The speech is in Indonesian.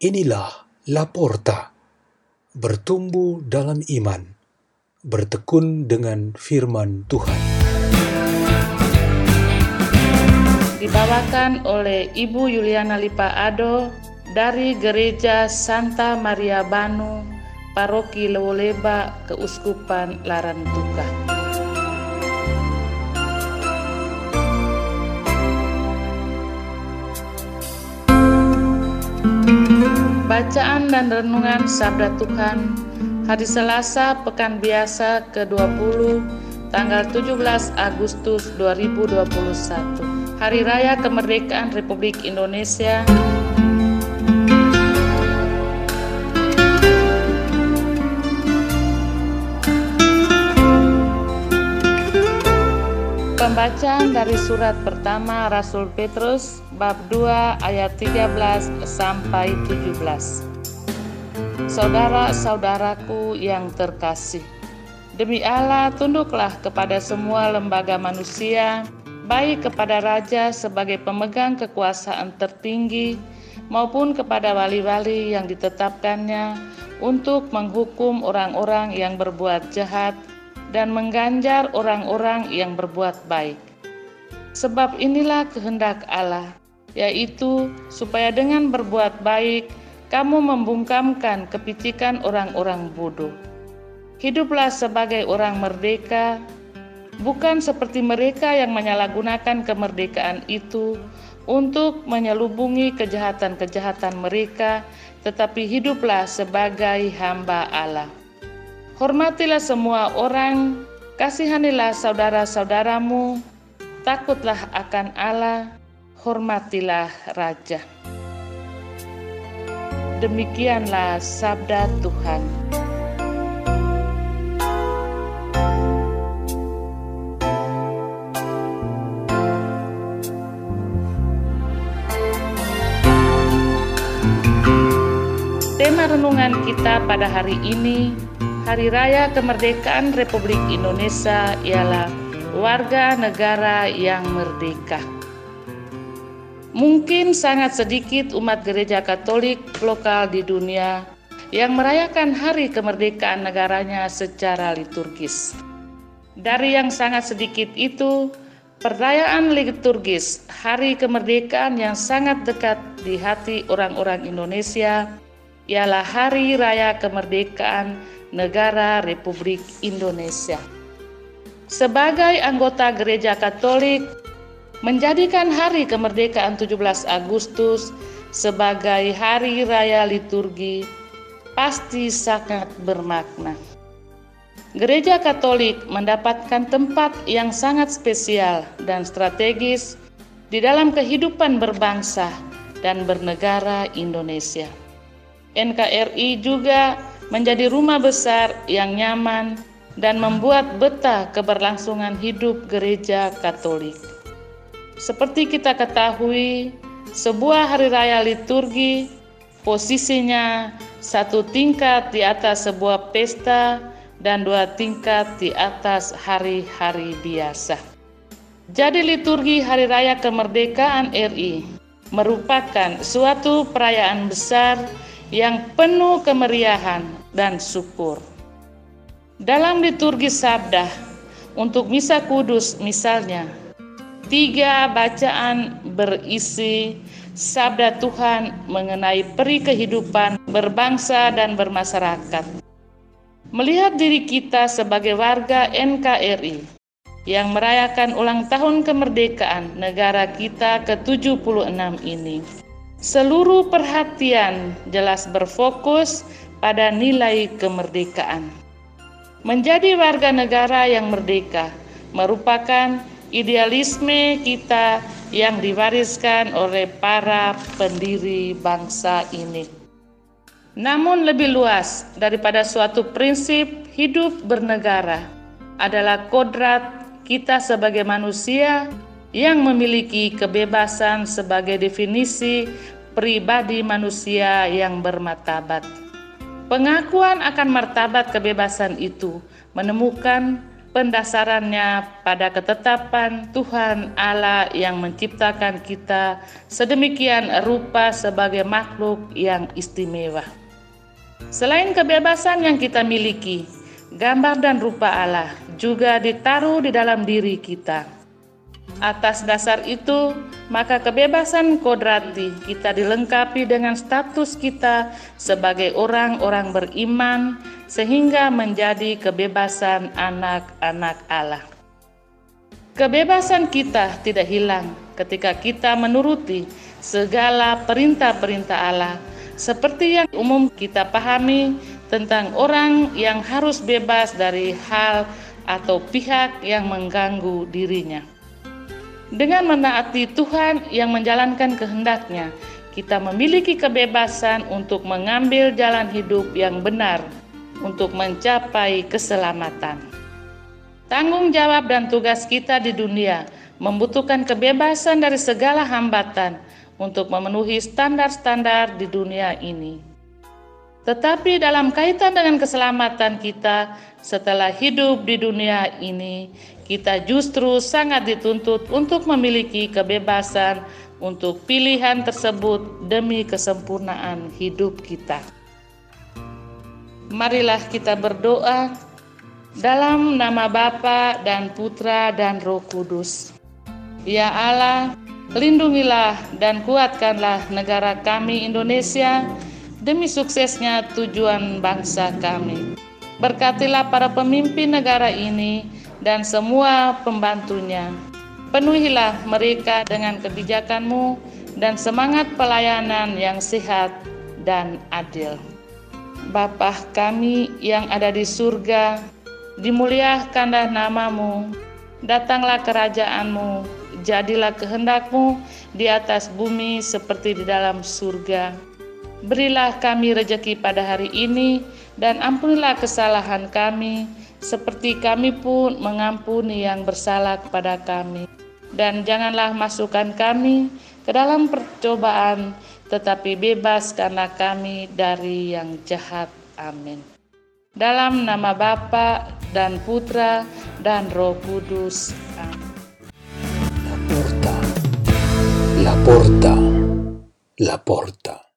Inilah Laporta, bertumbuh dalam iman, bertekun dengan firman Tuhan. Dibawakan oleh Ibu Yuliana Lipa Ado dari Gereja Santa Maria Banu, Paroki Lewoleba, Keuskupan Larantuka. Bacaan dan Renungan Sabda Tuhan Hari Selasa Pekan Biasa ke-20 tanggal 17 Agustus 2021 Hari Raya Kemerdekaan Republik Indonesia Pembacaan dari surat pertama Rasul Petrus bab 2 ayat 13 sampai 17. Saudara-saudaraku yang terkasih, demi Allah tunduklah kepada semua lembaga manusia, baik kepada raja sebagai pemegang kekuasaan tertinggi maupun kepada wali-wali yang ditetapkannya untuk menghukum orang-orang yang berbuat jahat dan mengganjar orang-orang yang berbuat baik. Sebab inilah kehendak Allah, yaitu supaya dengan berbuat baik kamu membungkamkan kepicikan orang-orang bodoh. Hiduplah sebagai orang merdeka, bukan seperti mereka yang menyalahgunakan kemerdekaan itu untuk menyelubungi kejahatan-kejahatan mereka, tetapi hiduplah sebagai hamba Allah. Hormatilah semua orang, kasihanilah saudara-saudaramu, takutlah akan Allah, hormatilah Raja. Demikianlah sabda Tuhan. Tema renungan kita pada hari ini Hari Raya Kemerdekaan Republik Indonesia ialah warga negara yang merdeka. Mungkin sangat sedikit umat gereja Katolik lokal di dunia yang merayakan hari kemerdekaan negaranya secara liturgis. Dari yang sangat sedikit itu, perayaan liturgis hari kemerdekaan yang sangat dekat di hati orang-orang Indonesia ialah Hari Raya Kemerdekaan negara Republik Indonesia. Sebagai anggota Gereja Katolik, menjadikan hari kemerdekaan 17 Agustus sebagai hari raya liturgi pasti sangat bermakna. Gereja Katolik mendapatkan tempat yang sangat spesial dan strategis di dalam kehidupan berbangsa dan bernegara Indonesia. NKRI juga menjadi rumah besar yang nyaman dan membuat betah keberlangsungan hidup gereja Katolik. Seperti kita ketahui, sebuah hari raya liturgi posisinya satu tingkat di atas sebuah pesta dan dua tingkat di atas hari-hari biasa. Jadi liturgi Hari Raya Kemerdekaan RI merupakan suatu perayaan besar yang penuh kemeriahan dan syukur. Dalam liturgi sabda, untuk misa kudus misalnya, tiga bacaan berisi sabda Tuhan mengenai peri kehidupan berbangsa dan bermasyarakat. Melihat diri kita sebagai warga NKRI yang merayakan ulang tahun kemerdekaan negara kita ke-76 ini Seluruh perhatian jelas berfokus pada nilai kemerdekaan. Menjadi warga negara yang merdeka merupakan idealisme kita yang diwariskan oleh para pendiri bangsa ini. Namun lebih luas daripada suatu prinsip hidup bernegara adalah kodrat kita sebagai manusia yang memiliki kebebasan sebagai definisi pribadi manusia yang bermartabat. Pengakuan akan martabat kebebasan itu menemukan pendasarannya pada ketetapan Tuhan Allah yang menciptakan kita sedemikian rupa sebagai makhluk yang istimewa. Selain kebebasan yang kita miliki, gambar dan rupa Allah juga ditaruh di dalam diri kita Atas dasar itu, maka kebebasan kodrati kita dilengkapi dengan status kita sebagai orang-orang beriman sehingga menjadi kebebasan anak-anak Allah. Kebebasan kita tidak hilang ketika kita menuruti segala perintah-perintah Allah seperti yang umum kita pahami tentang orang yang harus bebas dari hal atau pihak yang mengganggu dirinya. Dengan menaati Tuhan yang menjalankan kehendaknya, kita memiliki kebebasan untuk mengambil jalan hidup yang benar untuk mencapai keselamatan. Tanggung jawab dan tugas kita di dunia membutuhkan kebebasan dari segala hambatan untuk memenuhi standar-standar di dunia ini. Tetapi dalam kaitan dengan keselamatan kita setelah hidup di dunia ini, kita justru sangat dituntut untuk memiliki kebebasan untuk pilihan tersebut demi kesempurnaan hidup kita. Marilah kita berdoa dalam nama Bapa dan Putra dan Roh Kudus. Ya Allah, lindungilah dan kuatkanlah negara kami Indonesia demi suksesnya tujuan bangsa kami. Berkatilah para pemimpin negara ini dan semua pembantunya. Penuhilah mereka dengan kebijakanmu dan semangat pelayanan yang sehat dan adil. Bapa kami yang ada di surga, dimuliakanlah namamu, datanglah kerajaanmu, jadilah kehendakmu di atas bumi seperti di dalam surga. Berilah kami rejeki pada hari ini, dan ampunilah kesalahan kami, seperti kami pun mengampuni yang bersalah kepada kami. Dan janganlah masukkan kami ke dalam percobaan, tetapi bebas karena kami dari yang jahat. Amin. Dalam nama Bapa dan Putra dan Roh Kudus. Amin. La porta, la porta, la porta.